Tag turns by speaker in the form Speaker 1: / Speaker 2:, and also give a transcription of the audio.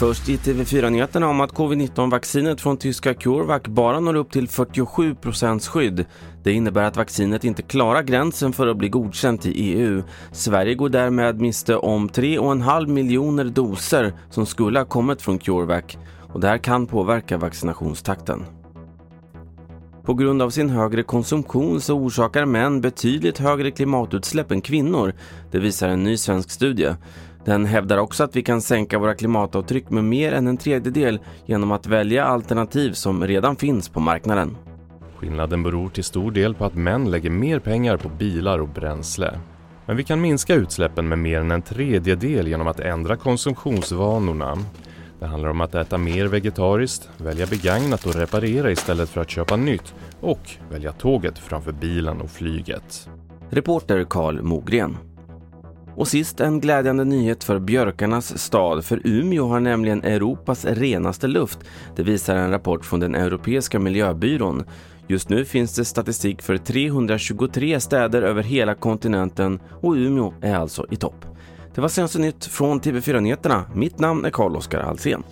Speaker 1: Först i TV4-nyheterna om att covid-19-vaccinet från tyska CureVac bara når upp till 47 procents skydd. Det innebär att vaccinet inte klarar gränsen för att bli godkänt i EU. Sverige går därmed miste om 3,5 miljoner doser som skulle ha kommit från CureVac och det här kan påverka vaccinationstakten. På grund av sin högre konsumtion så orsakar män betydligt högre klimatutsläpp än kvinnor. Det visar en ny svensk studie. Den hävdar också att vi kan sänka våra klimatavtryck med mer än en tredjedel genom att välja alternativ som redan finns på marknaden.
Speaker 2: Skillnaden beror till stor del på att män lägger mer pengar på bilar och bränsle. Men vi kan minska utsläppen med mer än en tredjedel genom att ändra konsumtionsvanorna. Det handlar om att äta mer vegetariskt, välja begagnat och reparera istället för att köpa nytt och välja tåget framför bilen och flyget.
Speaker 1: Reporter Karl Mogren. Och sist en glädjande nyhet för björkarnas stad, för Umeå har nämligen Europas renaste luft. Det visar en rapport från den Europeiska miljöbyrån. Just nu finns det statistik för 323 städer över hela kontinenten och Umeå är alltså i topp. Det var senaste nytt från TV4 Nyheterna. Mitt namn är Carl-Oskar Alsen.